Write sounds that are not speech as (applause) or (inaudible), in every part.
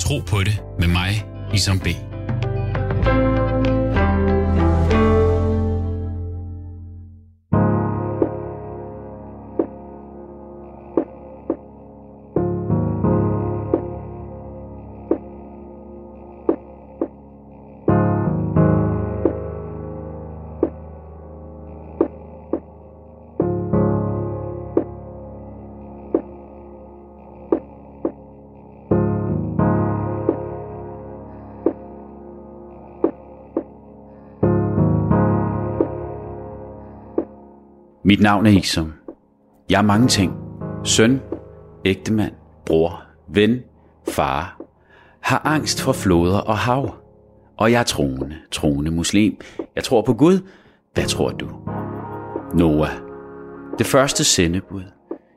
Tro på det med mig, Isam B. Mit navn er Iksum. Jeg er mange ting. Søn, ægtemand, bror, ven, far. Har angst for floder og hav. Og jeg er troende, troende muslim. Jeg tror på Gud. Hvad tror du? Noah. Det første sendebud.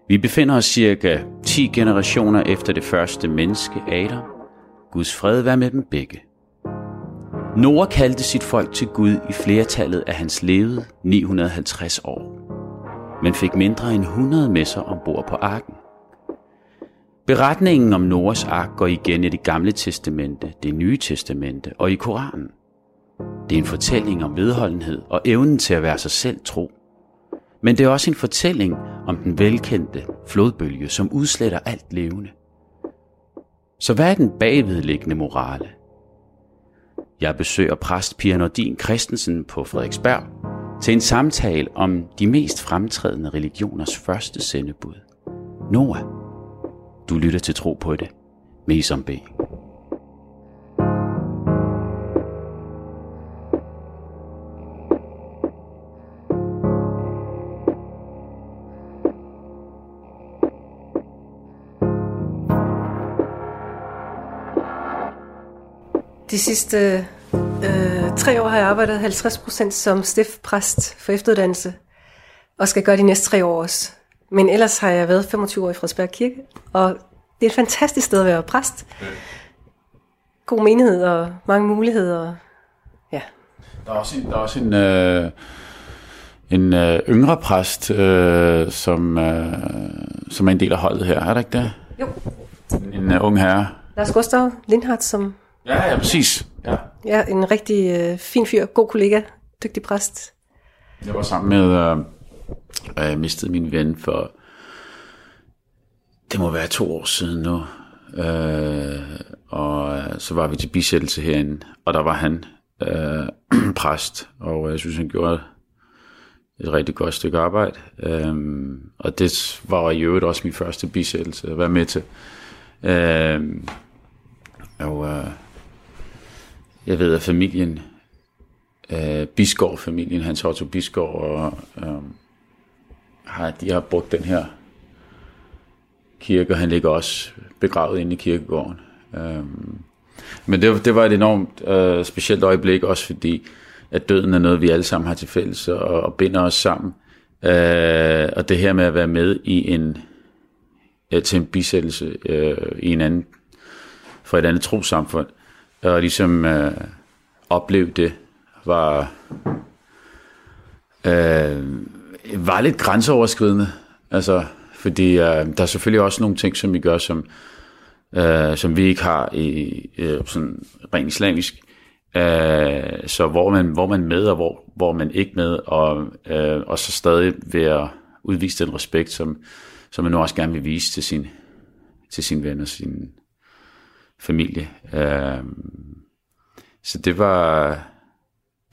Vi befinder os cirka 10 generationer efter det første menneske, Adam. Guds fred være med dem begge. Noah kaldte sit folk til Gud i flertallet af hans levede 950 år men fik mindre end 100 med sig ombord på arken. Beretningen om Noras ark går igen i det gamle testamente, det nye testamente og i Koranen. Det er en fortælling om vedholdenhed og evnen til at være sig selv tro. Men det er også en fortælling om den velkendte flodbølge, som udsletter alt levende. Så hvad er den bagvedliggende morale? Jeg besøger præst Pia Nordin Christensen på Frederiksberg til en samtale om de mest fremtrædende religioners første sendebud. Noah, du lytter til Tro på det med Isom B. De sidste øh, tre år har jeg arbejdet 50% som stiftpræst for efteruddannelse, og skal gøre de næste tre år også. Men ellers har jeg været 25 år i Frederiksberg Kirke, og det er et fantastisk sted at være præst. God menighed og mange muligheder. Ja. Der er også en, der er også en, øh, en øh, yngre præst, øh, som, øh, som er en del af holdet her. Er der ikke det? Jo. En, en uh, ung herre. Lars Gustav Lindhardt, som Ja, ja, præcis. Ja. ja, en rigtig øh, fin fyr, god kollega, dygtig præst. Jeg var sammen med, øh, og jeg mistede min ven for, det må være to år siden nu. Øh, og øh, så var vi til bisættelse herinde, og der var han øh, (clears throat) præst, og jeg synes, han gjorde et rigtig godt stykke arbejde. Øh, og det var i øvrigt også min første bisættelse at være med til. Øh, og øh, jeg ved, at familien, øh, Biskov-familien, Hans Otto Biskov, og, øh, har, de har brugt den her kirke, og han ligger også begravet inde i kirkegården. Øh, men det, det var et enormt øh, specielt øjeblik, også fordi, at døden er noget, vi alle sammen har til fælles, og, og binder os sammen. Øh, og det her med at være med i en, øh, til en bisættelse øh, i en anden, for et andet trosamfund, og ligesom øh, opleve det, var, øh, var lidt grænseoverskridende. Altså, fordi øh, der er selvfølgelig også nogle ting, som vi gør, som, øh, som vi ikke har i øh, sådan rent islamisk. Øh, så hvor man, hvor man med, og hvor, hvor man ikke med, og, øh, og så stadig ved at udvise den respekt, som, som man nu også gerne vil vise til sin, til sin venner, sin familie. Øh, så det var,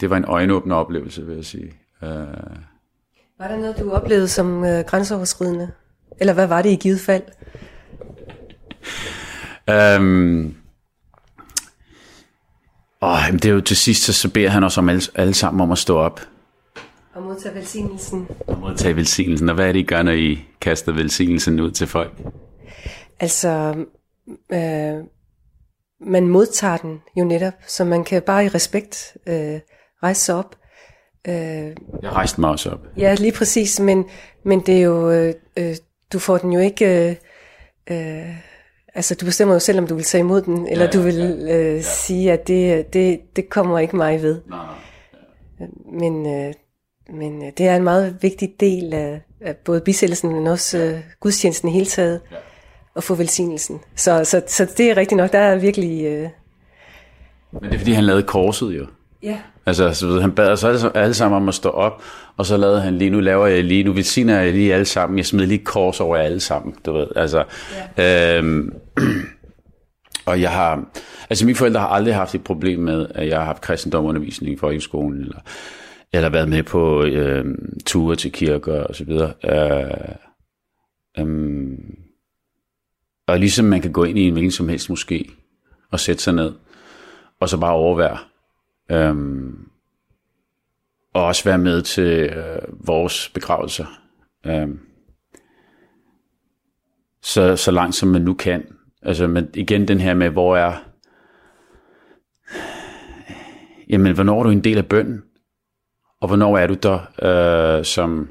det var en øjenåbende oplevelse, vil jeg sige. Øh, Var der noget, du oplevede som øh, grænseoverskridende? Eller hvad var det i givet fald? Øhm, åh, jamen det er jo til sidst, så, så beder han os om alle, alle sammen om at stå op Og modtage velsignelsen. og modtage velsignelsen. Og hvad er det, I gør, når I kaster velsignelsen ud til folk? Altså, øh, man modtager den jo netop, så man kan bare i respekt øh, rejse sig op. Øh, Jeg rejste mig også op. ja, lige præcis, men, men det er jo, øh, øh, du får den jo ikke, øh, øh, altså du bestemmer jo selv, om du vil tage imod den, eller Ja, du ja, vil ja, øh, sige, at det, det, det kommer ikke mig ved. Nej, Men, øh, men øh, det er en meget vigtig del af, af både bisættelsen, men også øh, gudstjenesten i hele taget. Ja. At få velsignelsen. Så, så, så det er rigtigt nok, der er virkelig... Øh... Men det er fordi, han lavede korset jo. Ja. Altså, så ved, han bad os alle, alle sammen om at stå op, og så lavede han lige, nu laver jeg lige, nu velsigner jeg lige alle sammen, jeg smider lige kors over alle sammen, du ved, altså. Ja. Øhm, (clears throat) og jeg har, altså mine forældre har aldrig haft et problem med, at jeg har haft kristendomundervisning i folkeskolen, eller, eller været med på øh, ture til kirker og så videre. Øh, øh, og ligesom man kan gå ind i en hvilken som helst måske, og sætte sig ned, og så bare overvære. Øhm, og også være med til øh, vores begravelser. Øhm, så, så langt som man nu kan. Altså, men igen den her med, hvor er... Jamen, hvornår er du en del af bønden? Og hvornår er du der øh, som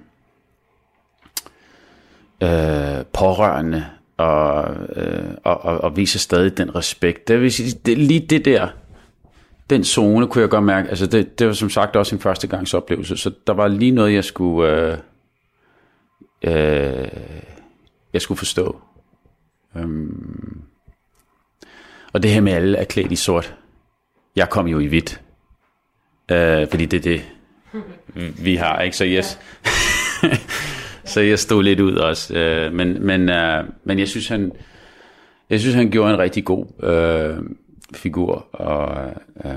øh, pårørende og, øh, og, og, og viser stadig den respekt? Det vil sige, det, lige det der, den zone kunne jeg godt mærke, altså det, det var som sagt også en første gangs oplevelse, så der var lige noget, jeg skulle, øh, øh, jeg skulle forstå. Um, og det her med alle er klædt i sort. Jeg kom jo i hvidt. øh, fordi det er det, vi har, ikke? Så yes så jeg stod lidt ud også. Uh, men, men, uh, men jeg synes, han, jeg synes, han gjorde en rigtig god uh, figur, og, uh,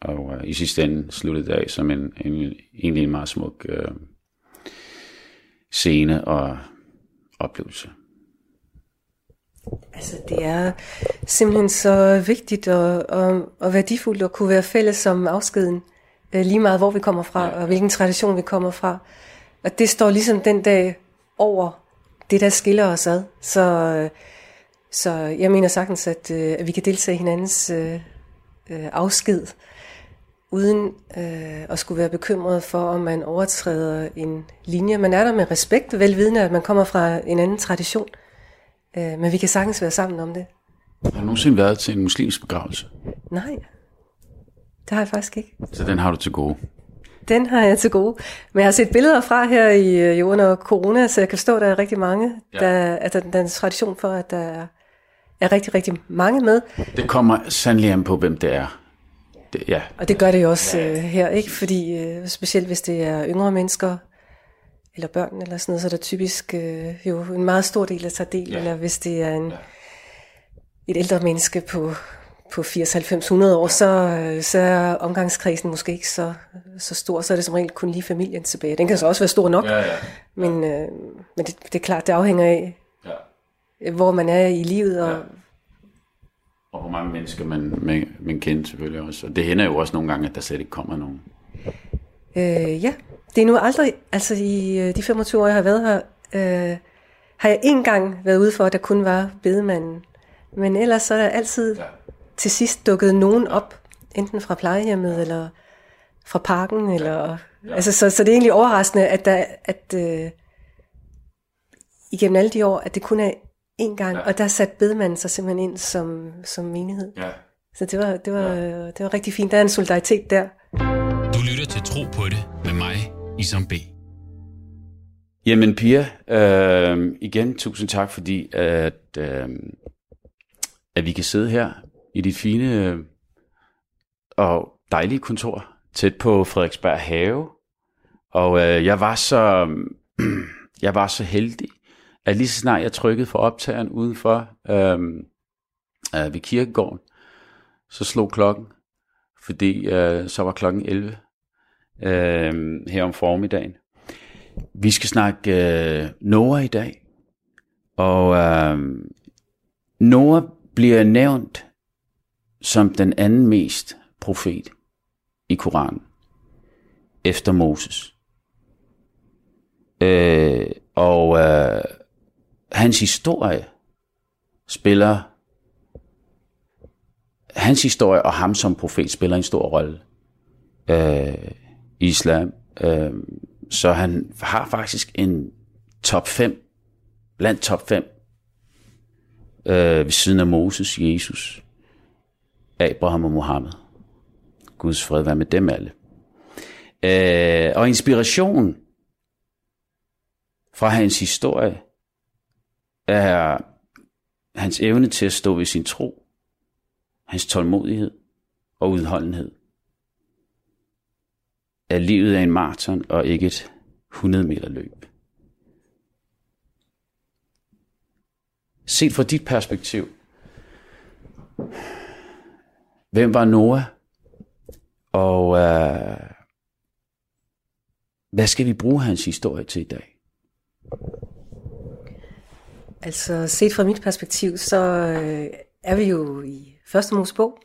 og uh, i sidste ende sluttede af som en, en, egentlig en meget smuk uh, scene og oplevelse. Altså, det er simpelthen så vigtigt og, og, og værdifuldt at kunne være fælles om afskeden, øh, lige meget hvor vi kommer fra, og hvilken tradition vi kommer fra. Og det står ligesom den dag over det, der skiller os ad. Så, så jeg mener sagtens, at, øh, at vi kan deltage i hinandens øh, øh, afsked, uden øh, at skulle være bekymret for, om man overtræder en linje. Man er der med respekt, velvidende, at man kommer fra en anden tradition. Øh, men vi kan sagtens være sammen om det. Har du nogensinde været til en muslimsk begravelse? Nej, det har jeg faktisk ikke. Så den har du til gode? Den har jeg til gode. Men jeg har set billeder fra her i, øh, i under corona, så jeg kan forstå, at der er rigtig mange. Ja. Der, at der, der er en tradition for, at der er, er rigtig, rigtig mange med. Det kommer sandelig an på, hvem det er. Det, ja. Og det gør det jo også ja. øh, her, ikke? Fordi øh, specielt hvis det er yngre mennesker, eller børn eller sådan noget, så er der typisk øh, jo en meget stor del, der tager del, ja. eller hvis det er en, ja. et ældre menneske på, på 80, 90, 100 år, så, øh, så er omgangskredsen måske ikke så, så stor, så er det som regel kun lige familien tilbage. Den kan så også være stor nok, ja, ja. men, øh, men det, det er klart, det afhænger af, ja. hvor man er i livet, og ja. Og hvor mange mennesker man, man, man kender selvfølgelig også. Og det hænder jo også nogle gange, at der slet ikke kommer nogen. Øh, ja, det er nu aldrig, altså i øh, de 25 år, jeg har været her, øh, har jeg en gang været ude for, at der kun var bedemanden. Men ellers så er der altid ja. Til sidst dukket nogen op, enten fra plejehjemmet eller fra parken. Ja. Eller, ja. Altså, så, så det er egentlig overraskende, at, der, at øh, igennem alle de år, at det kun er én gang, ja. og der satte bedemanden sig simpelthen ind som, som menighed. Ja. Så det var, det, var, ja. det var rigtig fint. Der er en solidaritet der. Du lytter til Tro på det med mig, Isam B. Jamen Pia, øh, igen tusind tak, fordi at, øh, at vi kan sidde her i dit fine og dejlige kontor tæt på Frederiksberg Have. Og øh, jeg var så (clears throat) jeg var så heldig, at lige så snart jeg trykkede for optageren udenfor øh, øh, ved kirkegården, så slog klokken, fordi øh, så var klokken 11 øh, her om formiddagen. Vi skal snakke øh, Noah i dag, og øh, Noah bliver nævnt som den anden mest profet i Koranen, efter Moses. Øh, og øh, hans historie spiller hans historie og ham som profet spiller en stor rolle øh, i islam. Øh, så han har faktisk en top 5, blandt top 5, øh, ved siden af Moses, Jesus, Abraham og Mohammed. Guds fred være med dem alle. Øh, og inspiration fra hans historie er hans evne til at stå ved sin tro, hans tålmodighed og udholdenhed. At livet er en maraton og ikke et 100 meter løb. Set fra dit perspektiv, hvem var Noah? Og øh, hvad skal vi bruge hans historie til i dag? Altså set fra mit perspektiv, så øh, er vi jo i første Mosebog,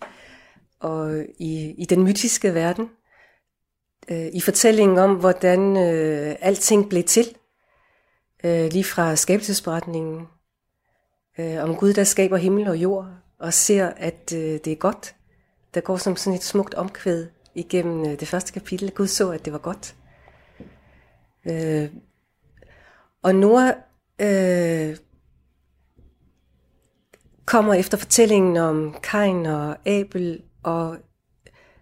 og i, i den mytiske verden, øh, i fortællingen om, hvordan øh, alting blev til, øh, lige fra skabelsesberetningen, øh, om Gud, der skaber himmel og jord, og ser, at øh, det er godt. Der går som sådan et smukt omkvæd igennem øh, det første kapitel. Gud så, at det var godt. Øh, og Noah øh, kommer efter fortællingen om Kain og Abel og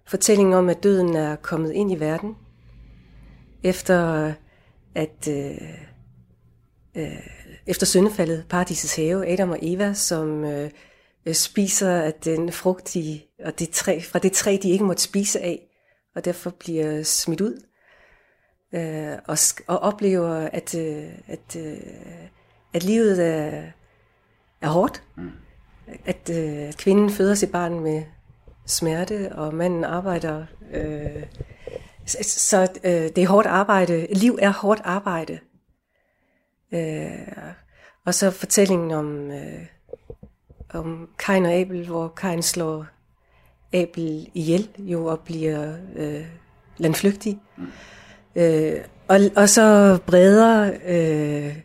fortællingen om, at døden er kommet ind i verden, efter at øh, øh, efter syndefaldet, paradisets have, Adam og Eva, som øh, spiser af den frugt, de, og det træ, fra det træ, de ikke måtte spise af, og derfor bliver smidt ud, øh, og, og oplever, at, øh, at, øh, at livet er, er hårdt, mm. at øh, kvinden føder sit barn med smerte, og manden arbejder. Øh, så øh, det er hårdt arbejde. Liv er hårdt arbejde. Øh, og så fortællingen om, øh, om Kain og Abel, hvor Kain slår Abel ihjel jo og bliver øh, landflygtig. Mm. Øh, og, og så breder øh,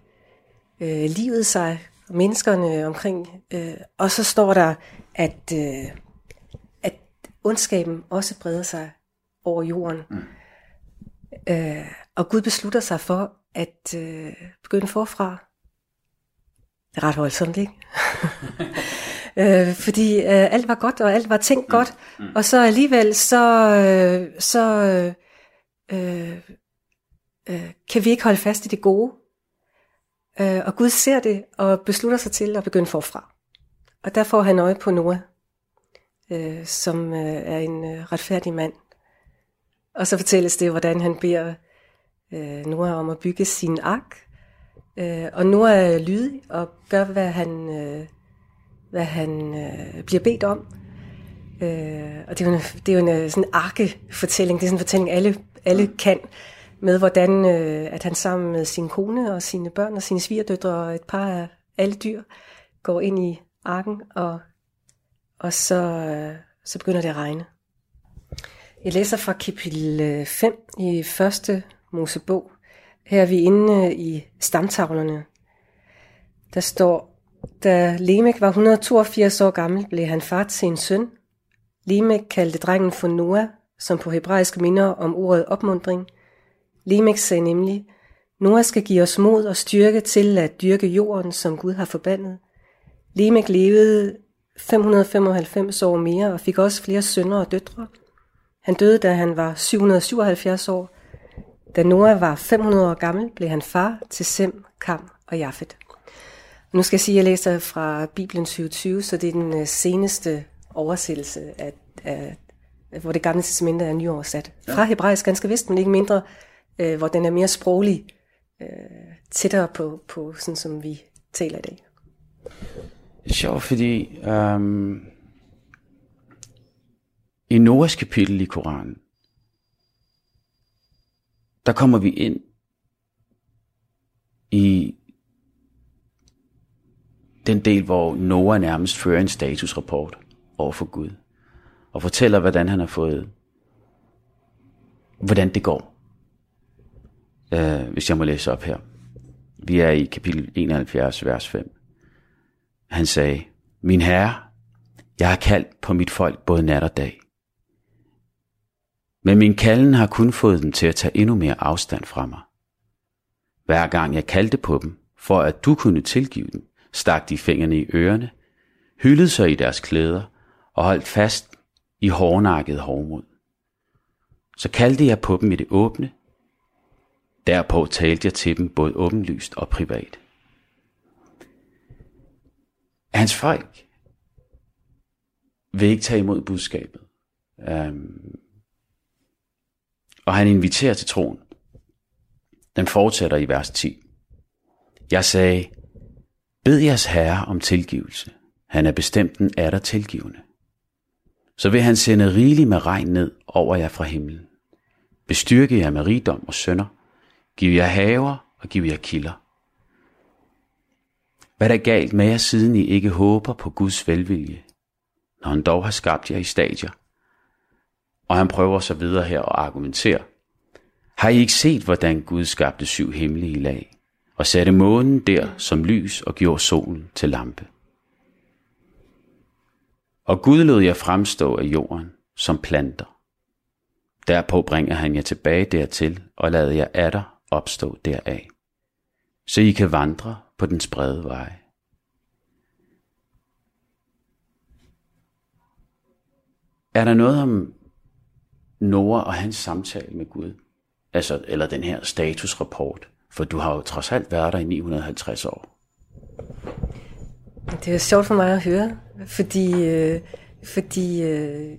øh, livet sig, menneskerne omkring, øh, og så står der, at, øh, at ondskaben også breder sig over jorden. Mm. Øh, og Gud beslutter sig for at øh, begynde forfra. Det er ret voldsomt, ikke? (laughs) øh, fordi øh, alt var godt, og alt var tænkt mm. godt, mm. og så alligevel, så, øh, så øh, øh, kan vi ikke holde fast i det gode. Øh, og Gud ser det, og beslutter sig til at begynde forfra. Og der får han øje på Noah, øh, som øh, er en øh, retfærdig mand. Og så fortælles det, hvordan han beder øh, Noah om at bygge sin ark. Øh, og Noah er lydig og gør, hvad han, øh, hvad han øh, bliver bedt om. Øh, og det er jo en, det er jo en øh, sådan arkefortælling. Det er sådan en fortælling, alle, alle kan med, hvordan øh, at han sammen med sin kone og sine børn og sine svigerdøtre og et par af alle dyr går ind i arken, og, og så, øh, så begynder det at regne. Jeg læser fra kapitel 5 øh, i første Mosebog. Her er vi inde øh, i stamtavlerne. Der står, da Lemek var 182 år gammel, blev han far til en søn. Lemek kaldte drengen for Noah, som på hebraisk minder om ordet opmundring. Lemek sagde nemlig, Noah skal give os mod og styrke til at dyrke jorden, som Gud har forbandet. Lemek levede 595 år mere og fik også flere sønner og døtre. Han døde, da han var 777 år, da Noah var 500 år gammel, blev han far til Sem, Kam og Jafet. Nu skal jeg sige, at jeg læser fra Bibelen 2020, så det er den øh, seneste oversættelse, af, af, hvor det gamle testamente er nyoversat. Fra hebraisk ganske vist, men ikke mindre, øh, hvor den er mere sproglig, øh, tættere på, på sådan som vi taler i dag. Det er sjovt, fordi um, i Noahs kapitel i Koranen, der kommer vi ind i den del, hvor Noah nærmest fører en statusrapport over for Gud, og fortæller, hvordan han har fået, hvordan det går. Uh, hvis jeg må læse op her. Vi er i kapitel 71, vers 5. Han sagde, Min herre, jeg har kaldt på mit folk både nat og dag. Men min kalden har kun fået dem til at tage endnu mere afstand fra mig. Hver gang jeg kaldte på dem, for at du kunne tilgive dem, stak de fingrene i ørerne, hyldede sig i deres klæder og holdt fast i hårdnakket hårdmod. Så kaldte jeg på dem i det åbne. Derpå talte jeg til dem både åbenlyst og privat. Hans folk vil ikke tage imod budskabet. Um, og han inviterer til troen. Den fortsætter i vers 10. Jeg sagde, bed jeres herre om tilgivelse. Han er bestemt den er der tilgivende. Så vil han sende rigeligt med regn ned over jer fra himlen. Bestyrke jer med rigdom og sønder. Giv jer haver og giv jer kilder. Hvad er der galt med jer, siden I ikke håber på Guds velvilje, når han dog har skabt jer i stadier? Og han prøver så videre her og argumenterer. Har I ikke set, hvordan Gud skabte syv himmelige lag, og satte månen der som lys og gjorde solen til lampe? Og Gud lod jer fremstå af jorden som planter. Derpå bringer han jer tilbage dertil og lader jer atter opstå deraf, så I kan vandre på den brede vej. Er der noget om Noah og hans samtale med Gud? Altså, eller den her statusrapport? For du har jo trods alt været der i 950 år. Det er sjovt for mig at høre, fordi, øh, fordi øh,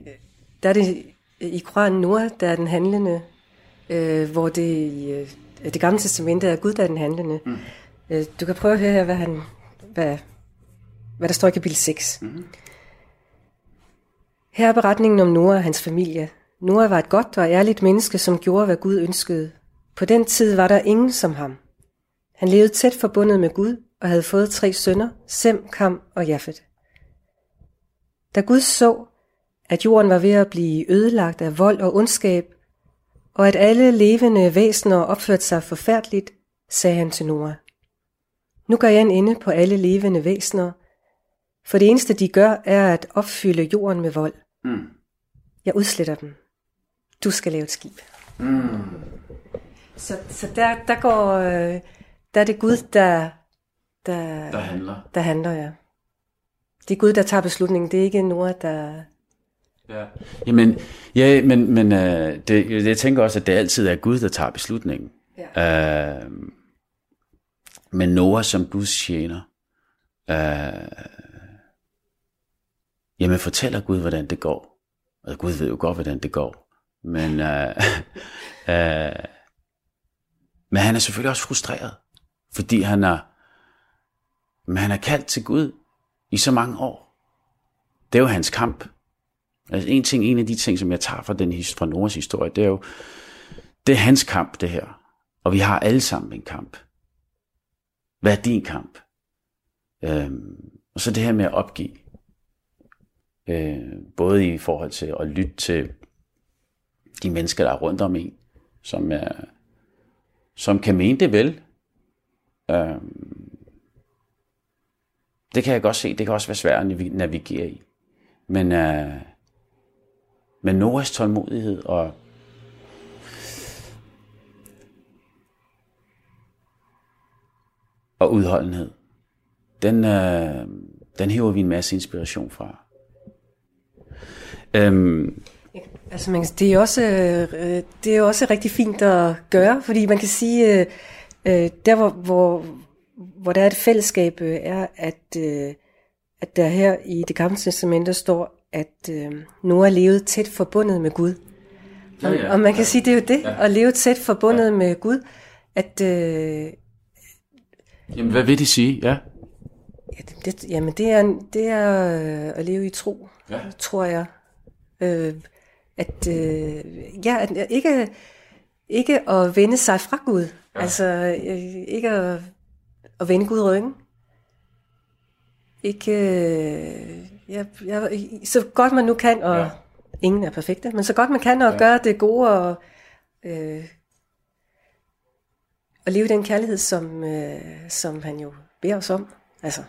der er det i Koranen Noah, der er den handlende, øh, hvor det i øh, det gamle testamente er Gud, der er den handlende. Mm. Øh, du kan prøve at høre her, hvad, han, hvad, hvad der står i kapitel 6. Mm. Her er beretningen om Noah og hans familie. Noah var et godt og ærligt menneske, som gjorde, hvad Gud ønskede. På den tid var der ingen som ham. Han levede tæt forbundet med Gud og havde fået tre sønner, Sem, Kam og Jafet. Da Gud så, at jorden var ved at blive ødelagt af vold og ondskab, og at alle levende væsener opførte sig forfærdeligt, sagde han til Noah. Nu gør jeg en ende på alle levende væsener, for det eneste de gør er at opfylde jorden med vold. Mm. Jeg udsletter dem. Du skal lave et skib. Mm. Så, så der, der går, øh, der er det Gud, der, der, der handler. Der handler, ja. Det er Gud, der tager beslutningen. Det er ikke Noah, der... Ja. Jamen, ja, men, men uh, det, jeg tænker også, at det altid er Gud, der tager beslutningen. Ja. Uh, men Noah som Guds tjener, uh, jamen fortæller Gud, hvordan det går. Og Gud ved jo godt, hvordan det går. Men, øh, (laughs) øh, men han er selvfølgelig også frustreret, fordi han er, men han er kaldt til Gud i så mange år. Det er jo hans kamp. Altså en ting, en af de ting, som jeg tager fra, den, fra Noras historie, det er jo, det er hans kamp, det her. Og vi har alle sammen en kamp. Hvad er din kamp? Øhm, og så det her med at opgive. Øh, både i forhold til at lytte til de mennesker, der er rundt om en, som, er, som kan mene det vel. Øhm, det kan jeg godt se, det kan også være svært at navigere i. Men, øh, men Noras tålmodighed og og udholdenhed, den, øh, den hæver vi en masse inspiration fra. Øhm, altså man, det, er også, øh, det er også rigtig fint at gøre, fordi man kan sige, øh, øh, der hvor, hvor, hvor der er et fællesskab, øh, er, at, øh, at der her i det gamle testamente står, at øh, Noah levede tæt forbundet med Gud. Og, ja, ja. og man kan ja. sige, det er jo det, ja. at leve tæt forbundet ja. med Gud, at... Øh, jamen, hvad vil det sige? Ja. ja det, det, jamen, det er, det er øh, at leve i tro, ja. tror jeg. Øh, at, øh, ja, at ikke, ikke at vende sig fra Gud. Ja. Altså, øh, ikke at at vende Gud ryggen. Ikke, øh, ja, ja, så godt man nu kan, og ja. ingen er perfekte, men så godt man kan, og ja. gøre det gode, og, øh, og leve den kærlighed, som, øh, som han jo beder os om. Altså.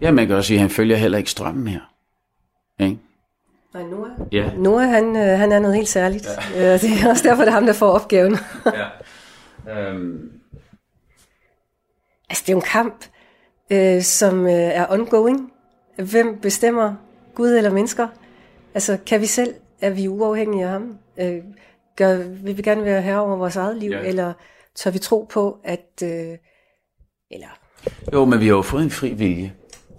Ja, man kan også sige, at han følger heller ikke strømmen mere. Ikke? Nej, Noah? Ja. Noah, han, øh, han er noget helt særligt. Ja. Øh, det er også derfor, det er ham, der får opgaven. (laughs) ja. Um, Altså, det er jo en kamp, øh, som øh, er ongoing. Hvem bestemmer, Gud eller mennesker? Altså, kan vi selv, er vi uafhængige af ham? Øh, gør, vil vi gerne være herre over vores eget liv, ja. eller tør vi tro på, at... Øh, eller... Jo, men vi har jo fået en fri vilje.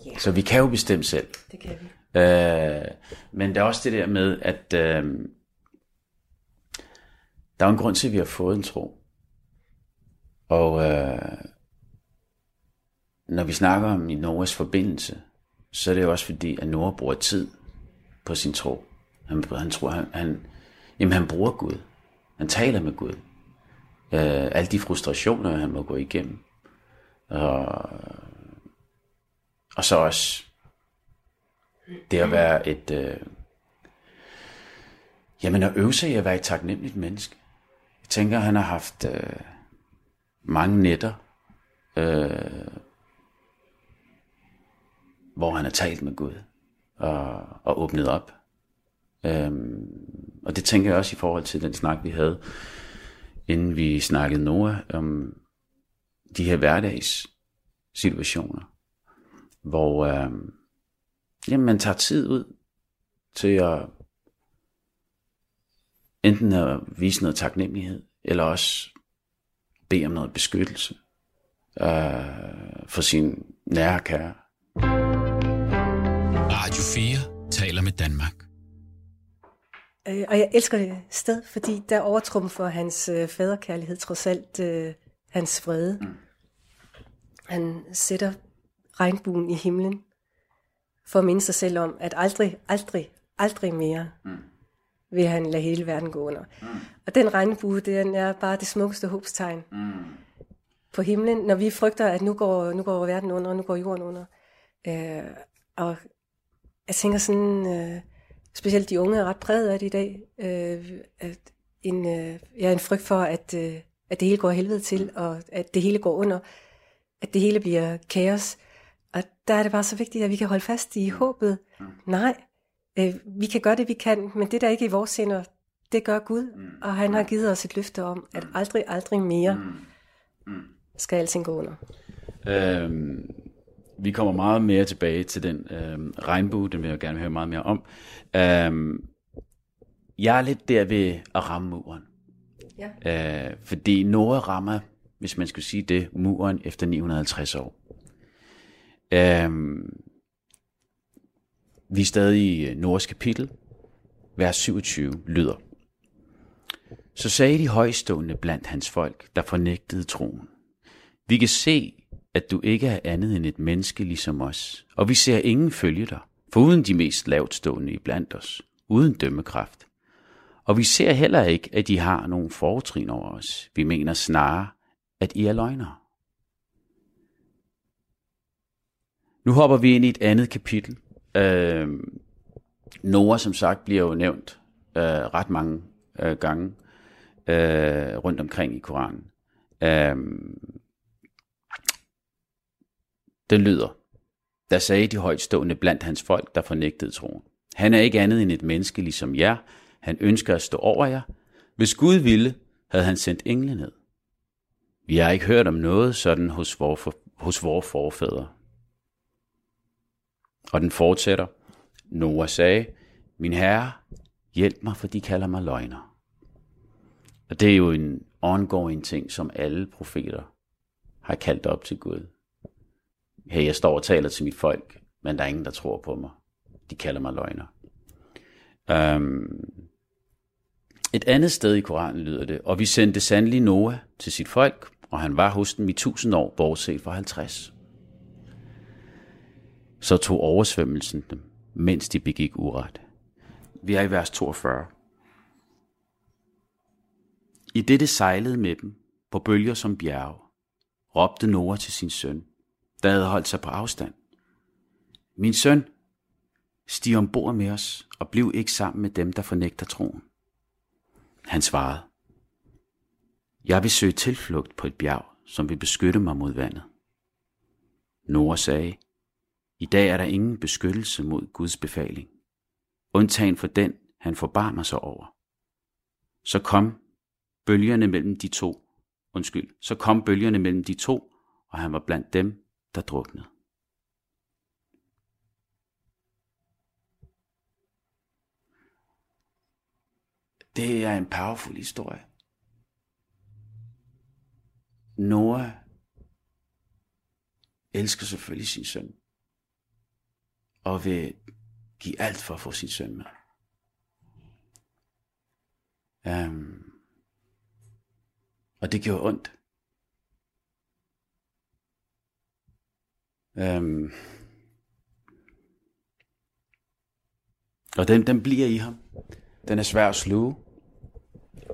Ja. Så vi kan jo bestemme selv. Det kan vi. Øh, men der er også det der med, at øh, der er en grund til, at vi har fået en tro. Og øh, når vi snakker om i Noras forbindelse, så er det jo også fordi, at Nora bruger tid på sin tro. Han, han tror, han, han, jamen han bruger Gud. Han taler med Gud. Øh, alle de frustrationer, han må gå igennem. Og, og så også det at være et... Øh, jamen at øve sig i at være et taknemmeligt menneske. Jeg tænker, han har haft øh, mange nætter, øh, hvor han har talt med Gud og, og åbnet op. Øhm, og det tænker jeg også i forhold til den snak, vi havde, inden vi snakkede Noah, om de her hverdagssituationer, hvor øhm, jamen, man tager tid ud til at enten at vise noget taknemmelighed, eller også bede om noget beskyttelse øh, for sin nære kære. Radio 4 taler med Danmark. Øh, og jeg elsker det sted, fordi der overtrumfer hans øh, faderkærlighed trods alt øh, hans vrede. Mm. Han sætter regnbuen i himlen for at minde sig selv om, at aldrig, aldrig, aldrig mere mm. vil han lade hele verden gå under. Mm. Og den regnbue, den er bare det smukkeste håbstegn mm. på himlen, når vi frygter, at nu går, nu går verden under, og nu går jorden under. Øh, og jeg tænker sådan, øh, specielt de unge er ret præget af det i dag, øh, at en, øh, ja, en frygt for, at, øh, at det hele går helvede til, og at det hele går under, at det hele bliver kaos. Og der er det bare så vigtigt, at vi kan holde fast i håbet. Nej, øh, vi kan gøre det, vi kan, men det der ikke er i vores hænder, det gør Gud, og han har givet os et løfte om, at aldrig, aldrig mere skal alting gå under. Øhm, vi kommer meget mere tilbage til den øhm, regnbue, den vil jeg gerne høre meget mere om. Øhm, jeg er lidt der ved at ramme muren. Ja. Øh, fordi Nora rammer, hvis man skulle sige det, muren efter 950 år. Øhm, vi er stadig i øh, Nords kapitel, vers 27 lyder. Så sagde de højstående blandt hans folk, der fornægtede troen. Vi kan se, at du ikke er andet end et menneske ligesom os, og vi ser ingen følge dig, for uden de mest lavtstående i blandt os, uden dømmekraft. Og vi ser heller ikke, at de har nogen fortrin over os. Vi mener snarere, at I er løgnere. Nu hopper vi ind i et andet kapitel. Øh, Noah, som sagt, bliver jo nævnt øh, ret mange øh, gange øh, rundt omkring i Koranen. Øh, den lyder, der sagde de højtstående blandt hans folk, der fornægtede troen. Han er ikke andet end et menneske ligesom jer. Han ønsker at stå over jer. Hvis Gud ville, havde han sendt engle ned. Vi har ikke hørt om noget sådan hos vores, hos vores forfædre. Og den fortsætter. Noah sagde, min herre, hjælp mig, for de kalder mig løgner. Og det er jo en ongoing ting, som alle profeter har kaldt op til Gud. Hey, jeg står og taler til mit folk, men der er ingen, der tror på mig. De kalder mig løgner. Um, et andet sted i Koranen lyder det, og vi sendte sandelig Noah til sit folk, og han var hos dem i tusind år, bortset fra 50. Så tog oversvømmelsen dem, mens de begik uret. Vi er i vers 42. I det det sejlede med dem, på bølger som bjerge, råbte Noah til sin søn, der havde holdt sig på afstand. Min søn, stig ombord med os, og bliv ikke sammen med dem, der fornægter troen. Han svarede, jeg vil søge tilflugt på et bjerg, som vil beskytte mig mod vandet. Noah sagde, i dag er der ingen beskyttelse mod Guds befaling, undtagen for den, han forbarmer sig over. Så kom bølgerne mellem de to, undskyld, så kom bølgerne mellem de to, og han var blandt dem, der druknede. Det er en powerful historie. Noah elsker selvfølgelig sin søn og vil give alt for at få sin søn med. Um, og det gjorde ondt. Um, og den, den bliver i ham. Den er svær at sluge.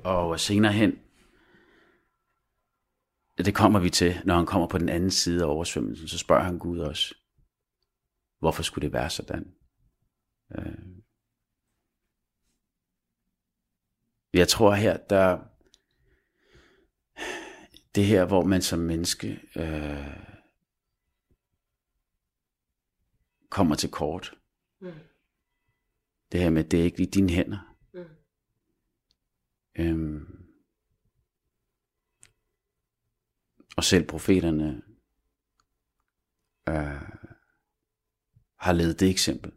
Og senere hen, det kommer vi til, når han kommer på den anden side af oversvømmelsen, så spørger han Gud også, hvorfor skulle det være sådan? Øh. Jeg tror her, der det her, hvor man som menneske øh, kommer til kort. Mm. Det her med, det er ikke i dine hænder. Mm. Øhm, og selv profeterne øh, har levet det eksempel.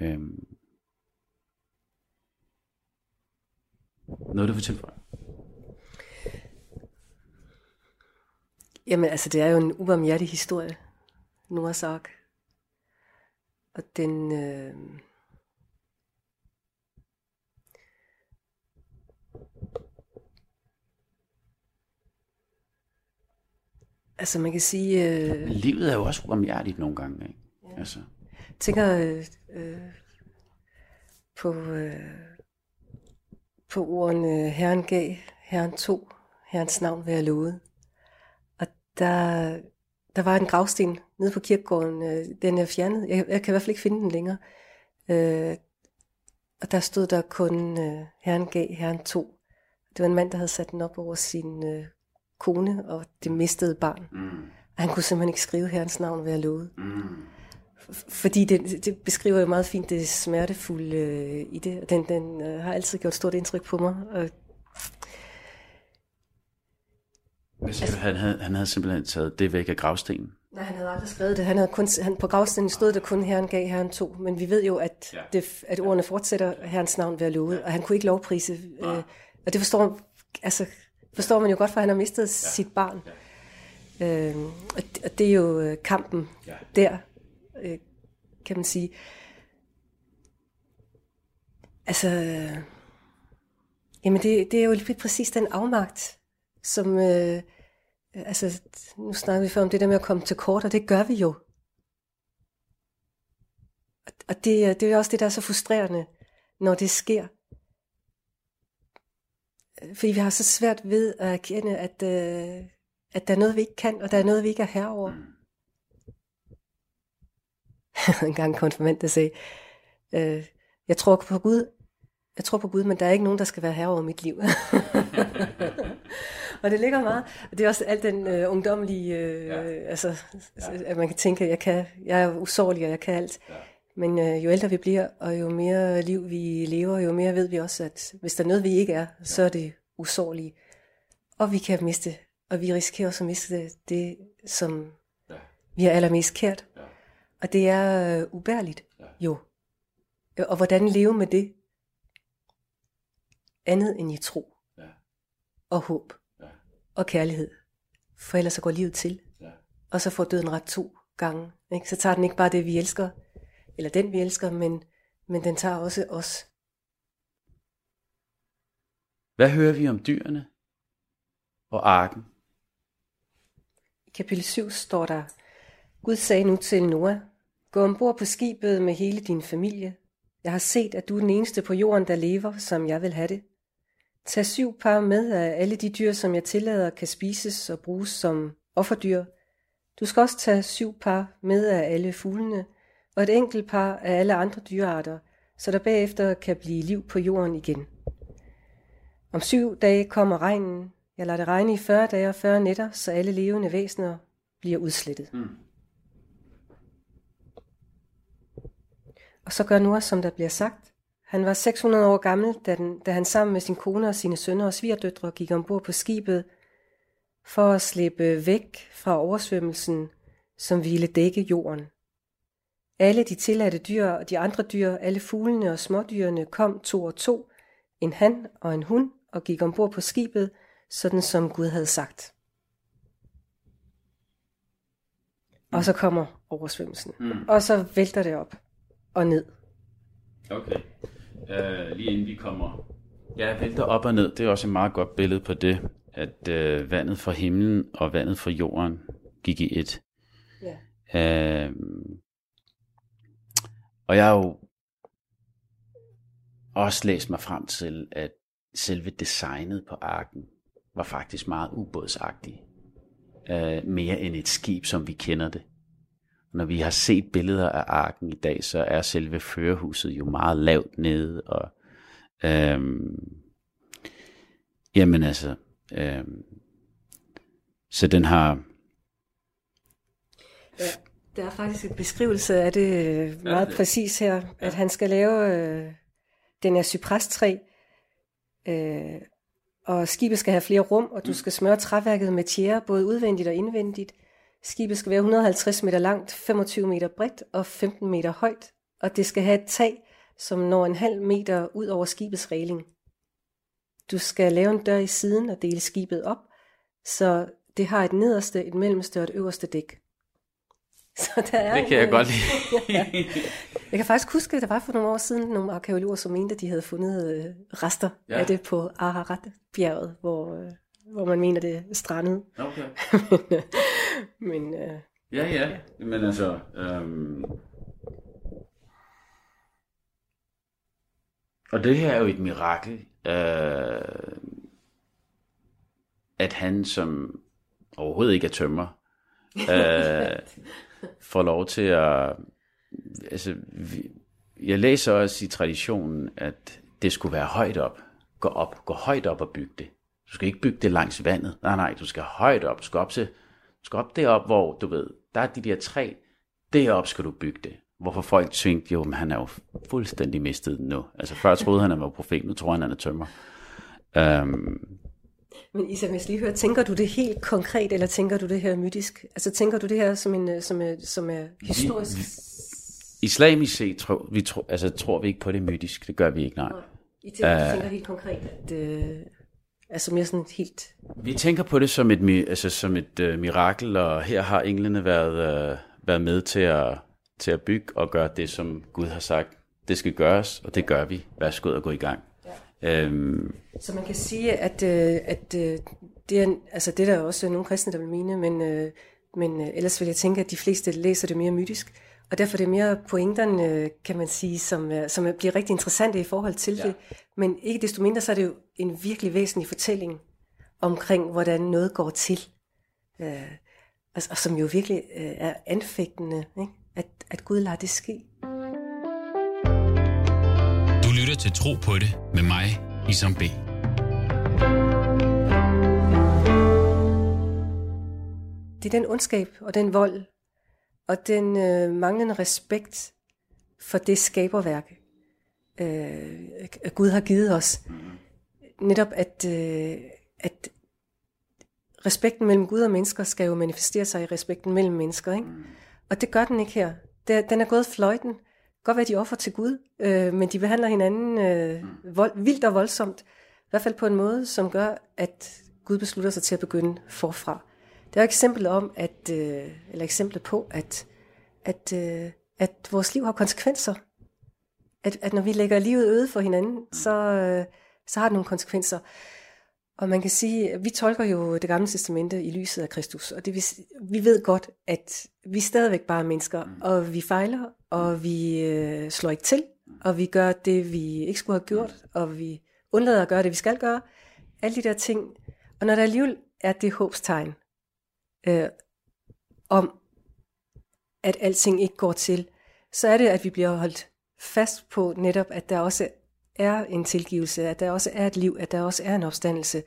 Øhm, noget du vil tilføje? Jamen altså, det er jo en ubarmhjertig historie, Noahs. Og den... Øh, Altså man kan sige... Øh, Livet er jo også ubarmhjertigt nogle gange, ikke? Altså. Jeg tænker øh, øh, på, øh, på ordene Herren gav, Herren tog, Herrens navn være lovet. Og der, der var en gravsten nede på kirkegården, øh, den er fjernet. Jeg, jeg kan i hvert fald ikke finde den længere. Øh, og der stod der kun øh, Herren gav, Herren tog. Det var en mand, der havde sat den op over sin øh, kone og det mistede barn. Mm. Og han kunne simpelthen ikke skrive herrens navn ved at love. Mm. Fordi det, det beskriver jo meget fint det smertefulde øh, i det. Den, den øh, har altid gjort stort indtryk på mig. Og, altså, han, havde, han havde simpelthen taget det væk af gravstenen? Nej, han havde aldrig skrevet det. Han havde kun, han, på gravstenen stod det kun, herren gav, herren to. Men vi ved jo, at, ja. det, at ordene fortsætter herrens navn ved at love. Ja. Og han kunne ikke lovprise. Ja. Øh, og det forstår, altså, forstår man jo godt, for han har mistet ja. sit barn. Ja. Øh, og, det, og det er jo øh, kampen ja. der, øh, kan man sige. Altså, jamen det, det er jo lige præcis den afmagt, som, øh, altså, nu snakker vi før om det der med at komme til kort, og det gør vi jo. Og det, det er også det, der er så frustrerende, når det sker fordi vi har så svært ved at erkende, at, øh, at der er noget, vi ikke kan, og der er noget, vi ikke er herover. Mm. (laughs) en gang en konfirmand, der sagde, øh, jeg tror på Gud, jeg tror på Gud, men der er ikke nogen, der skal være herover mit liv. (laughs) og det ligger meget. Det er også alt den øh, ungdomlige, øh, ja. altså, ja. at man kan tænke, jeg kan, jeg er usårlig, og jeg kan alt. Ja. Men øh, jo ældre vi bliver, og jo mere liv vi lever, jo mere ved vi også, at hvis der er noget, vi ikke er, ja. så er det usårlige. Og vi kan miste, og vi risikerer også at miste det, som ja. vi er allermest kært. Og det er øh, ubærligt, ja. jo. Og hvordan leve med det? Andet end i tro. Ja. Og håb. Ja. Og kærlighed. For ellers så går livet til. Ja. Og så får døden ret to gange. Ikke? Så tager den ikke bare det, vi elsker, eller den vi elsker, men, men den tager også os. Hvad hører vi om dyrene og arken? I kapitel 7 står der, Gud sagde nu til Noah, gå ombord på skibet med hele din familie. Jeg har set, at du er den eneste på jorden, der lever, som jeg vil have det. Tag syv par med af alle de dyr, som jeg tillader, kan spises og bruges som offerdyr. Du skal også tage syv par med af alle fuglene, og et enkelt par af alle andre dyrearter, så der bagefter kan blive liv på jorden igen. Om syv dage kommer regnen. Jeg lader det regne i 40 dage og 40 nætter, så alle levende væsener bliver udslettet. Mm. Og så gør Noah, som der bliver sagt. Han var 600 år gammel, da, den, da han sammen med sin kone og sine sønner og svigerdøtre gik ombord på skibet for at slippe væk fra oversvømmelsen, som ville dække jorden. Alle de tilladte dyr og de andre dyr, alle fuglene og smådyrene kom to og to, en han og en hun, og gik ombord på skibet, sådan som Gud havde sagt. Og så kommer oversvømmelsen. Mm. Og så vælter det op og ned. Okay. Uh, lige inden vi kommer... Ja, vælter op og ned, det er også et meget godt billede på det, at uh, vandet fra himlen og vandet fra jorden gik i et. Ja. Uh, og jeg har jo også læst mig frem til, at selve designet på arken var faktisk meget ubådsagtigt. Uh, mere end et skib, som vi kender det. Når vi har set billeder af arken i dag, så er selve førerhuset jo meget lavt nede. Og, øhm, jamen altså, øhm, så den har... Ja, der er faktisk en beskrivelse af det øh, meget præcis her, at han skal lave, øh, den er cyprestræ, øh, og skibet skal have flere rum, og du skal smøre træværket med tjære, både udvendigt og indvendigt. Skibet skal være 150 meter langt, 25 meter bredt og 15 meter højt, og det skal have et tag, som når en halv meter ud over skibets regling. Du skal lave en dør i siden og dele skibet op, så det har et nederste, et mellemste og et øverste dæk. (laughs) Så der er Det kan jeg en, godt lide. (laughs) Jeg kan faktisk huske, at der var for nogle år siden nogle arkeologer, som mente, at de havde fundet øh, rester Ja. ja. af det på Ararat-bjerget, hvor, øh, hvor man mener, det er strandet. okay. (laughs) men øh, men øh, Ja, ja. Men altså... Øhm... Og det her er jo et mirakel, øh... at han, som overhovedet ikke er tømmer, (laughs) øh... får lov til at... Altså, vi... jeg læser også i traditionen, at det skulle være højt op. Gå op, gå højt op og bygge det. Du skal ikke bygge det langs vandet. Nej, nej, du skal højt op. Du skal op til du skal op derop, hvor du ved, der er de der træ, derop skal du bygge det. Hvorfor folk tænkte jo, men han er jo fuldstændig mistet nu. Altså før troede han, han var profet, nu tror han, han er tømmer. Um, Men Isa, hvis lige hører, tænker du det helt konkret, eller tænker du det her mytisk? Altså tænker du det her som, en, øh, som, er, som er historisk? islamisk set tror vi, tro, altså, tror vi ikke på det mytisk. Det gør vi ikke, nej. I tænker, uh, tænker helt konkret, at øh, altså mere sådan helt... Vi tænker på det som et, altså, som et uh, mirakel, og her har englene været, uh, været med til at, til at bygge og gøre det, som Gud har sagt, det skal gøres, og det gør vi. Værsgo og gå i gang. Ja. Um, Så man kan sige, at, øh, at øh, det, er, altså det er der også nogle kristne, der vil mene, men, øh, men øh, ellers vil jeg tænke, at de fleste læser det mere mytisk. Og derfor er det mere pointerne, kan man sige, som, som er- bliver rigtig interessante i forhold til ja. det. Men ikke desto mindre, så er det jo en virkelig væsentlig fortælling omkring, hvordan noget går til. Øh, og, og som jo virkelig øh, er anfægtende, ikke? At, at Gud lader det ske. Du lytter til Tro på det med mig, Isam B. Det er den ondskab og den vold og den øh, manglende respekt for det skaberværk, øh, Gud har givet os. Netop at, øh, at respekten mellem Gud og mennesker skal jo manifestere sig i respekten mellem mennesker. Ikke? Og det gør den ikke her. Det, den er gået fløjten. Godt være, de offer til Gud, øh, men de behandler hinanden øh, vold, vildt og voldsomt. I hvert fald på en måde, som gør, at Gud beslutter sig til at begynde forfra. Det er jo eksemplet om, at, øh, eller eksemplet på, at, at, øh, at vores liv har konsekvenser. At, at når vi lægger livet øde for hinanden, så, øh, så har det nogle konsekvenser. Og man kan sige, at vi tolker jo det gamle testamente i lyset af Kristus, og det vil, s- vi ved godt, at vi stadigvæk bare er mennesker, og vi fejler, og vi øh, slår ikke til, og vi gør det, vi ikke skulle have gjort, og vi undlader at gøre det, vi skal gøre. Alle de der ting. Og når der alligevel er det håbstegn øh, om, at alting ikke går til, så er det, at vi bliver holdt fast på netop, at der også er en tilgivelse, at der også er et liv, at der også er en opstandelse,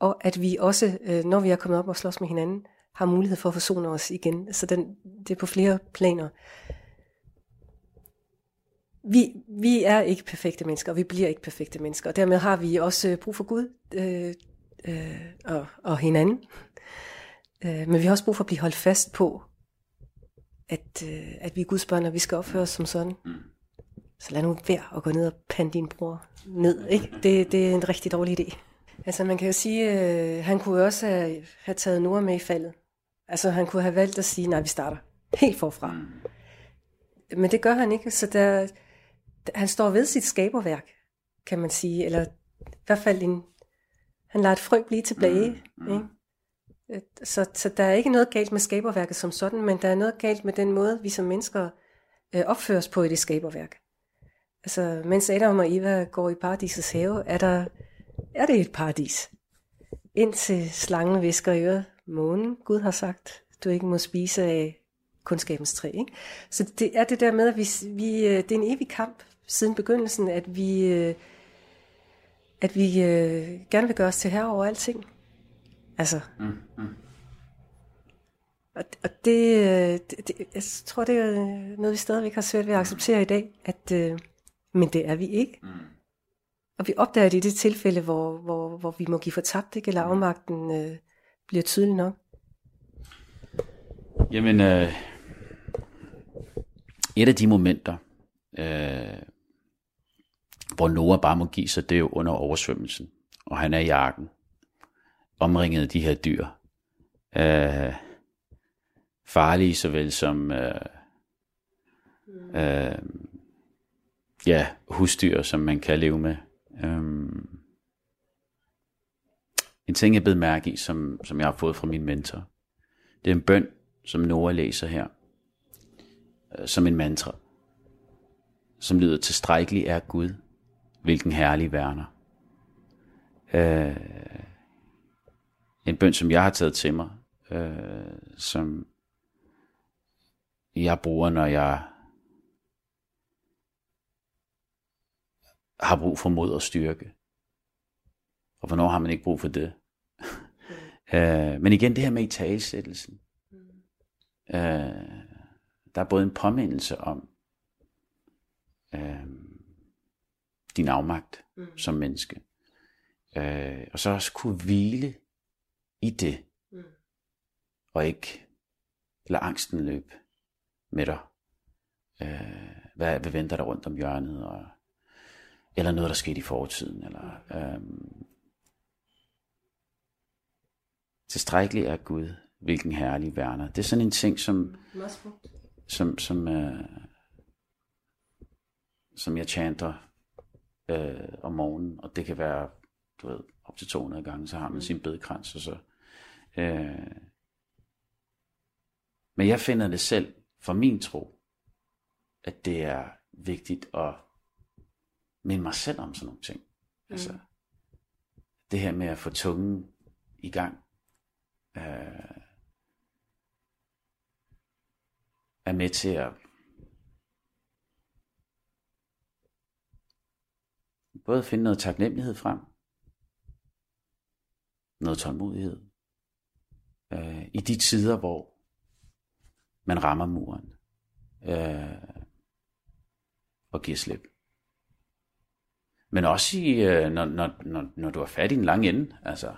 og at vi også, øh, når vi er kommet op og slås med hinanden, har mulighed for at forsone os igen. Så den, det er på flere planer. Vi, vi er ikke perfekte mennesker, og vi bliver ikke perfekte mennesker, og dermed har vi også brug for Gud øh, øh, og, og hinanden. Øh, men vi har også brug for at blive holdt fast på, at, øh, at vi er Guds børn, og vi skal opføre os som sådan. Så lad nu være at gå ned og pande din bror ned. Ikke? Det, det er en rigtig dårlig idé. Altså man kan jo sige, øh, han kunne også have, have taget Nora med i faldet. Altså han kunne have valgt at sige, nej vi starter. helt forfra. Mm. Men det gør han ikke, så der, han står ved sit skaberværk, kan man sige, eller i hvert fald en, han lader et frø blive tilbage. Mm. Mm. Ikke? Så, så der er ikke noget galt med skaberværket som sådan, men der er noget galt med den måde, vi som mennesker øh, opføres på i det skaberværk. Altså, mens Adam og Eva går i paradisets have, er, der, er det et paradis. Indtil slangen visker i øret, månen, Gud har sagt, du ikke må spise af kundskabens træ. Ikke? Så det er det der med, at vi, vi, øh, det er en evig kamp siden begyndelsen, at vi, øh, at vi øh, gerne vil gøre os til herre over alting. Altså. Mm, mm. Og, og det, det, det, jeg tror, det er noget, vi stadigvæk har svært ved at acceptere i dag, at, øh, men det er vi ikke. Mm. Og vi opdager det i det tilfælde, hvor, hvor, hvor vi må give for tabt, ikke? eller afmagten øh, bliver tydelig nok. Jamen, øh, et af de momenter, øh, hvor Noah bare må give sig, det er jo under oversvømmelsen. Og han er i arken, omringet af de her dyr. Øh, farlige såvel som øh, øh, ja, husdyr, som man kan leve med. Um, en ting, jeg blev mærke i, som, som jeg har fået fra min mentor, det er en bøn, som Noah læser her, uh, som en mantra, som lyder, tilstrækkelig er Gud, hvilken herlig værner. Uh, en bøn, som jeg har taget til mig, uh, som jeg bruger, når jeg har brug for mod og styrke. Og hvornår har man ikke brug for det? Mm. uh, (laughs) men igen det her med talesættelsen. Mm. Uh, der er både en påmindelse om uh, din afmagt mm. som menneske. Uh, og så også kunne hvile i det. Mm. Og ikke lade angsten løbe med dig. Uh, hvad, hvad venter der rundt om hjørnet? Og, eller noget, der skete i fortiden, eller øhm, tilstrækkeligt er Gud, hvilken herlig værner. Det er sådan en ting, som, som, som, øh, som jeg chanter øh, om morgenen, og det kan være, du ved, op til 200 gange, så har man mm. sin bedekrans, og så, øh, men jeg finder det selv, for min tro, at det er vigtigt at minde mig selv om sådan nogle ting. Mm. Altså, det her med at få tungen i gang, øh, er med til at både finde noget taknemmelighed frem, noget tålmodighed, øh, i de tider, hvor man rammer muren øh, og giver slip men også i, øh, når, når, når, når du er fat i en lang ende. Altså,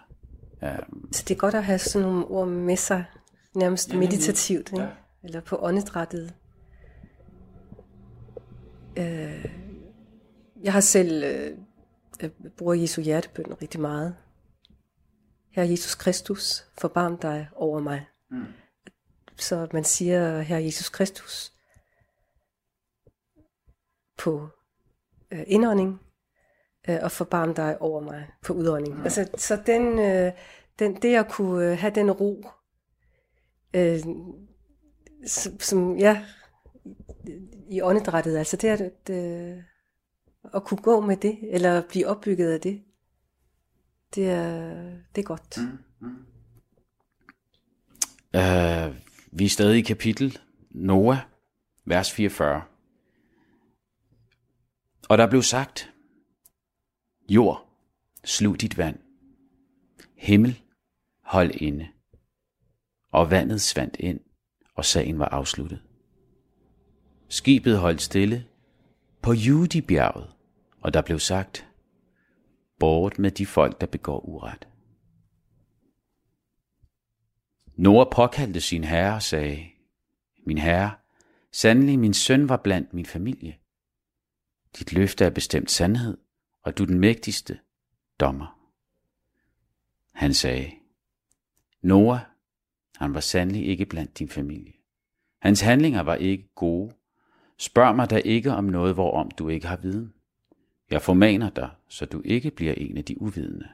øh. Så det er godt at have sådan nogle ord med sig, nærmest ja, meditativt, ja. eller på åndedrættet. Øh, jeg har selv øh, bruger Jesu hjertebøn rigtig meget. Herre Jesus Kristus, forbarm dig over mig. Mm. Så man siger, Herre Jesus Kristus, på øh, indånding, øh, og forbarm dig over mig på udånding. Mm. Altså, så den, øh, den, det at kunne øh, have den ro, øh, som, som, ja, i åndedrættet, altså det er det, at kunne gå med det, eller blive opbygget af det, det er, det er godt. Mm. Mm. Uh, vi er stadig i kapitel Noah, vers 44. Og der blev sagt, Jord, slug dit vand. Himmel, hold inde. Og vandet svandt ind, og sagen var afsluttet. Skibet holdt stille på Judibjerget, og der blev sagt, bort med de folk, der begår uret. Noah påkaldte sin herre og sagde, Min herre, sandelig min søn var blandt min familie. Dit løfte er bestemt sandhed, og du den mægtigste dommer. Han sagde, Noah, han var sandelig ikke blandt din familie. Hans handlinger var ikke gode. Spørg mig da ikke om noget, hvorom du ikke har viden. Jeg formaner dig, så du ikke bliver en af de uvidende.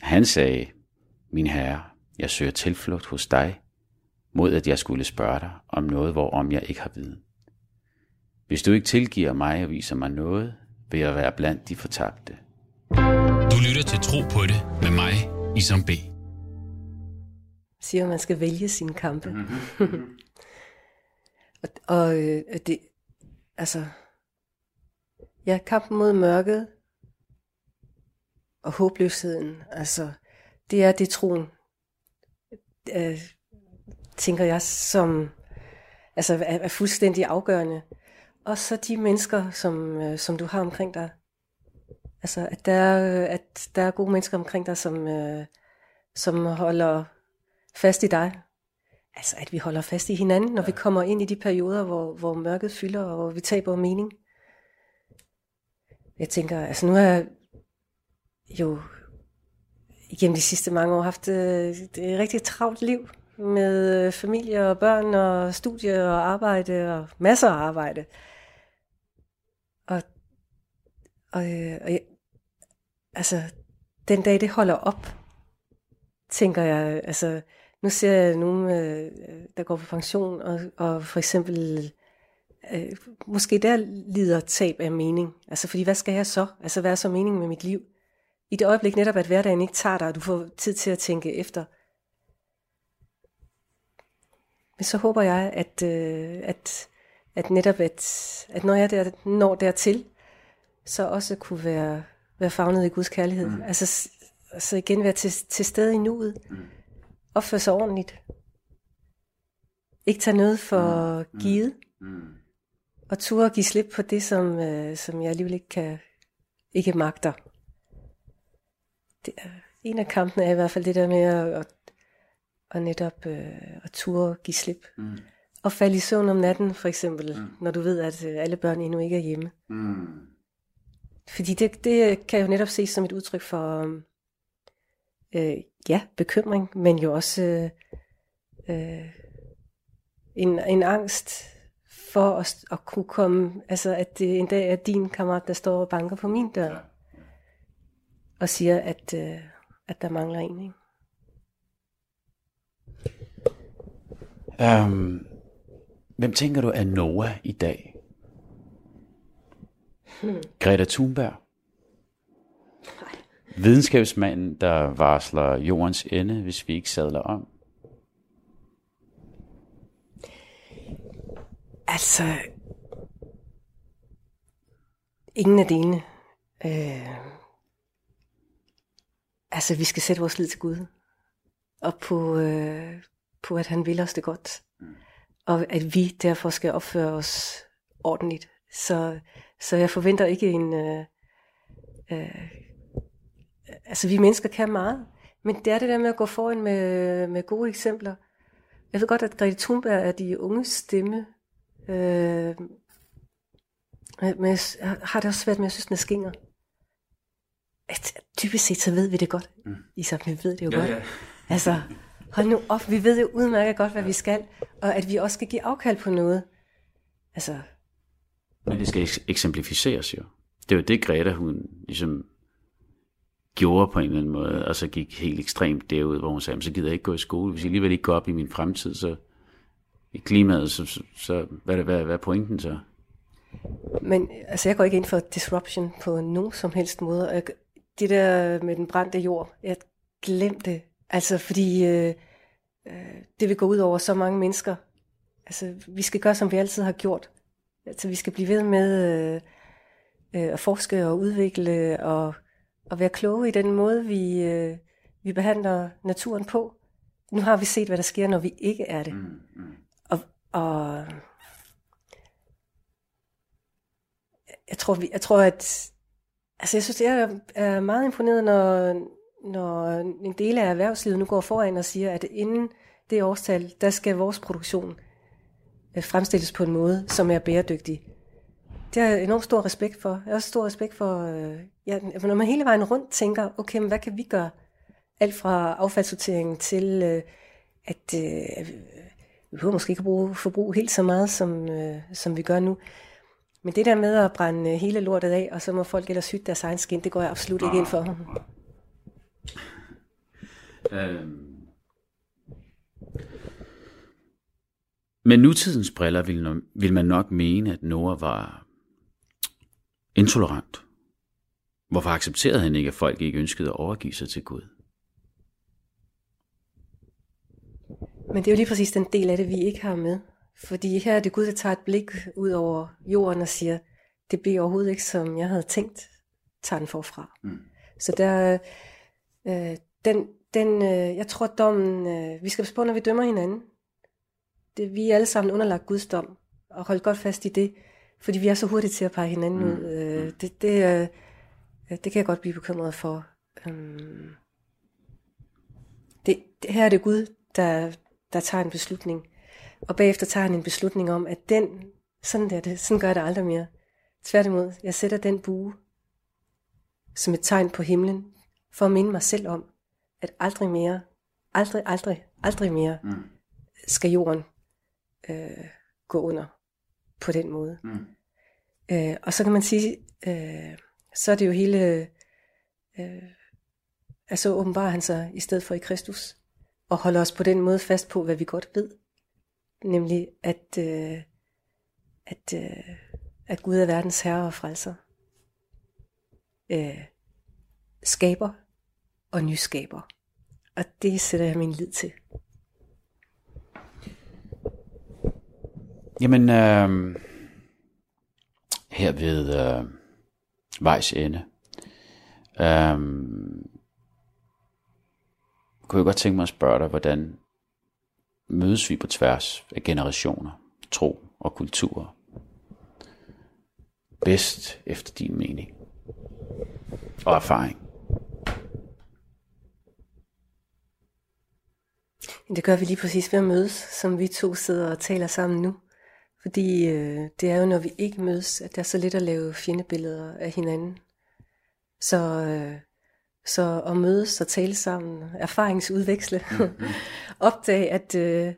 Han sagde, min herre, jeg søger tilflugt hos dig, mod at jeg skulle spørge dig om noget, hvorom jeg ikke har viden. Hvis du ikke tilgiver mig og viser mig noget, vil jeg være blandt de fortabte. Du lytter til Tro på det med mig, Isam B. Siger, at man skal vælge sine kampe. (laughs) og og øh, det, altså, ja, kampen mod mørket og håbløsheden, altså, det er det troen, øh, tænker jeg, som altså, er, er fuldstændig afgørende. Og så de mennesker, som, øh, som du har omkring dig. Altså, at der, er, at der er gode mennesker omkring dig, som, øh, som holder fast i dig. Altså, at vi holder fast i hinanden, når vi kommer ind i de perioder, hvor, hvor mørket fylder, og hvor vi taber mening. Jeg tænker, altså nu har jeg jo igennem de sidste mange år haft et, et rigtig travlt liv med øh, familie og børn og studie og arbejde og masser af arbejde. Og, og, øh, og jeg, altså, den dag det holder op, tænker jeg, altså, nu ser jeg nogen, der går på pension, og, og for eksempel, øh, måske der lider tab af mening. Altså, fordi hvad skal jeg så? Altså, hvad er så meningen med mit liv? I det øjeblik netop, at hverdagen ikke tager dig, og du får tid til at tænke efter. Men så håber jeg, at, øh, at, at netop, at, at når jeg der, når dertil, så også kunne være, være fagnet i Guds kærlighed. Mm. Altså, altså igen være til, til stede i nuet. Mm. Opføre sig ordentligt. Ikke tage noget for mm. givet. Mm. Og turde give slip på det, som, øh, som jeg alligevel ikke, kan, ikke magter det er, en af kampene er i hvert fald det der med at, at, at netop øh, at ture give slip. Mm. Og falde i søvn om natten, for eksempel, mm. når du ved, at øh, alle børn endnu ikke er hjemme. Mm. Fordi det, det kan jo netop ses som et udtryk for, øh, ja, bekymring, men jo også øh, øh, en, en angst for at, at kunne komme, altså at det en dag er din kammerat, der står og banker på min dør og siger, at, øh, at der mangler en. Ikke? Um, hvem tænker du er Noah i dag? Hmm. Greta Thunberg? Nej. Videnskabsmanden, der varsler jordens ende, hvis vi ikke sadler om? Altså, ingen af delene. Øh, Altså, vi skal sætte vores lid til Gud. Og på, øh, på at han vil os det godt. Mm. Og at vi derfor skal opføre os ordentligt. Så, så jeg forventer ikke en... Øh, øh, altså, vi mennesker kan meget. Men det er det der med at gå foran med, med gode eksempler. Jeg ved godt, at Grete Thunberg er de unge stemme. Øh, men jeg har det også svært med, at jeg synes, den er skinger at dybest set, så ved vi det godt. Mm. Isam, vi ved det jo ja, godt. Ja. Altså, hold nu op, vi ved jo udmærket godt, hvad vi skal, og at vi også skal give afkald på noget. Altså. Men det skal eksemplificeres jo. Det var det, Greta, hun ligesom gjorde på en eller anden måde, og så gik helt ekstremt derud, hvor hun sagde, så gider jeg ikke gå i skole. Hvis jeg alligevel ikke går op i min fremtid, så i klimaet, så, så, så hvad, er, hvad, hvad er pointen så? Men altså, jeg går ikke ind for disruption på nogen som helst måde. Jeg, det der med den brændte jord, jeg glemte det. Altså, fordi øh, øh, det vil gå ud over så mange mennesker. Altså, vi skal gøre, som vi altid har gjort. Altså, vi skal blive ved med øh, øh, at forske og udvikle og, og være kloge i den måde, vi, øh, vi behandler naturen på. Nu har vi set, hvad der sker, når vi ikke er det. Mm, mm. Og, jeg tror, vi, jeg tror, at Altså jeg synes, jeg er meget imponeret, når, når en del af erhvervslivet nu går foran og siger, at inden det årstal, der skal vores produktion øh, fremstilles på en måde, som er bæredygtig. Det har jeg enormt stor respekt for. Jeg har også stor respekt for, øh, ja, når man hele vejen rundt tænker, okay, men hvad kan vi gøre? Alt fra affaldssorteringen til, øh, at, øh, vi behøver måske ikke at bruge, forbrug helt så meget, som, øh, som vi gør nu. Men det der med at brænde øh, hele lortet af, og så må folk ellers hytte deres egen skin, det går jeg absolut ikke ind for. Øhm. Med nutidens briller vil, vil man nok mene, at Noah var intolerant. Hvorfor accepterede han ikke, at folk ikke ønskede at overgive sig til Gud? Men det er jo lige præcis den del af det, vi ikke har med. Fordi her er det Gud, der tager et blik ud over jorden og siger, det bliver overhovedet ikke, som jeg havde tænkt, tager den forfra. Mm. Så der, øh, den, den, øh, jeg tror, dommen, øh, vi skal passe på, når vi dømmer hinanden. Det, vi er alle sammen underlagt Guds dom, og hold godt fast i det, fordi vi er så hurtige til at pege hinanden mm. ud. Øh, det, det, øh, det kan jeg godt blive bekymret for. Um, det, det, her er det Gud, der, der tager en beslutning, og bagefter tager han en beslutning om, at den, sådan, der, det, sådan gør jeg det aldrig mere. Tværtimod, jeg sætter den bue som et tegn på himlen, for at minde mig selv om, at aldrig mere, aldrig, aldrig, aldrig mere mm. skal jorden øh, gå under på den måde. Mm. Øh, og så kan man sige, øh, så er det jo hele, øh, altså åbenbarer han sig i stedet for i Kristus, og holder os på den måde fast på, hvad vi godt ved, nemlig at, øh, at, øh, at Gud er verdens herre og frelser, øh, skaber og nyskaber. Og det sætter jeg min lid til. Jamen, øh, her ved øh, vejs ende, øh, kunne jeg godt tænke mig at spørge dig, hvordan mødes vi på tværs af generationer, tro og kulturer? Bedst efter din mening og erfaring. Det gør vi lige præcis ved at mødes, som vi to sidder og taler sammen nu. Fordi øh, det er jo, når vi ikke mødes, at der er så lidt at lave fjendebilleder af hinanden. Så, øh, så at mødes og tale sammen, erfaringsudveksle, mm-hmm. (laughs) opdage, at, øh,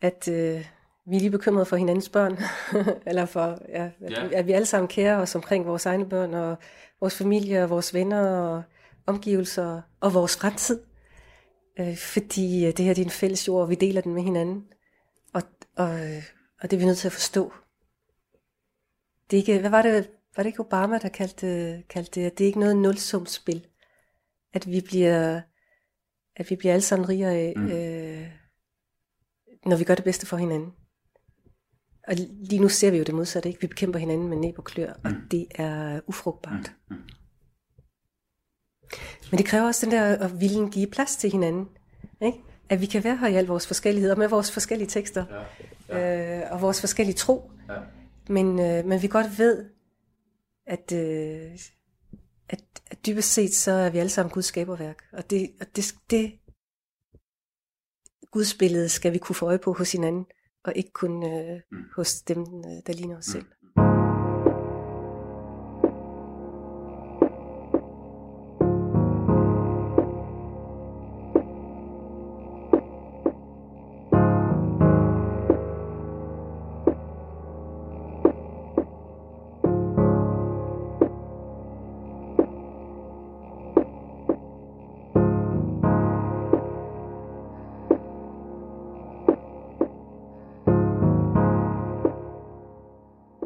at øh, vi er lige bekymrede for hinandens børn, (laughs) eller for, ja, at, yeah. at vi alle sammen kærer os omkring vores egne børn, og vores familie, og vores venner, og omgivelser, og vores fremtid. Øh, fordi øh, det her det er en fælles jord, og vi deler den med hinanden. Og, og, øh, og det er vi nødt til at forstå. Det er ikke, hvad var det, var det ikke Obama, der kaldte, kaldte det, det er ikke noget nulsumsspil. At vi bliver, at vi bliver alle sammen rigere af, mm. øh, når vi gør det bedste for hinanden. Og lige nu ser vi jo det modsatte, ikke? Vi bekæmper hinanden med næb og klør, mm. og det er ufrugtbart. Mm. Mm. Men det kræver også den der at viljen give plads til hinanden. Ikke? At vi kan være her i al vores forskellighed, og med vores forskellige tekster, ja, ja. Øh, og vores forskellige tro. Ja. Men, øh, men vi godt ved, at, øh, at, at dybest set, så er vi alle sammen Guds skaberværk. Og det, og det, det Guds billede skal vi kunne få øje på hos hinanden, og ikke kun øh, mm. hos dem, øh, der ligner os mm. selv.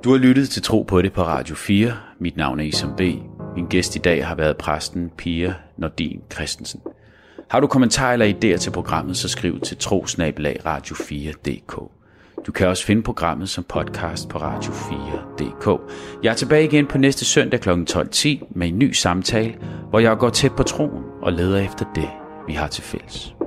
Du har lyttet til Tro på det på Radio 4. Mit navn er Isam B. Min gæst i dag har været præsten Pia Nordin Christensen. Har du kommentarer eller idéer til programmet, så skriv til trosnabelag radio4.dk. Du kan også finde programmet som podcast på radio4.dk. Jeg er tilbage igen på næste søndag kl. 12.10 med en ny samtale, hvor jeg går tæt på troen og leder efter det, vi har til fælles.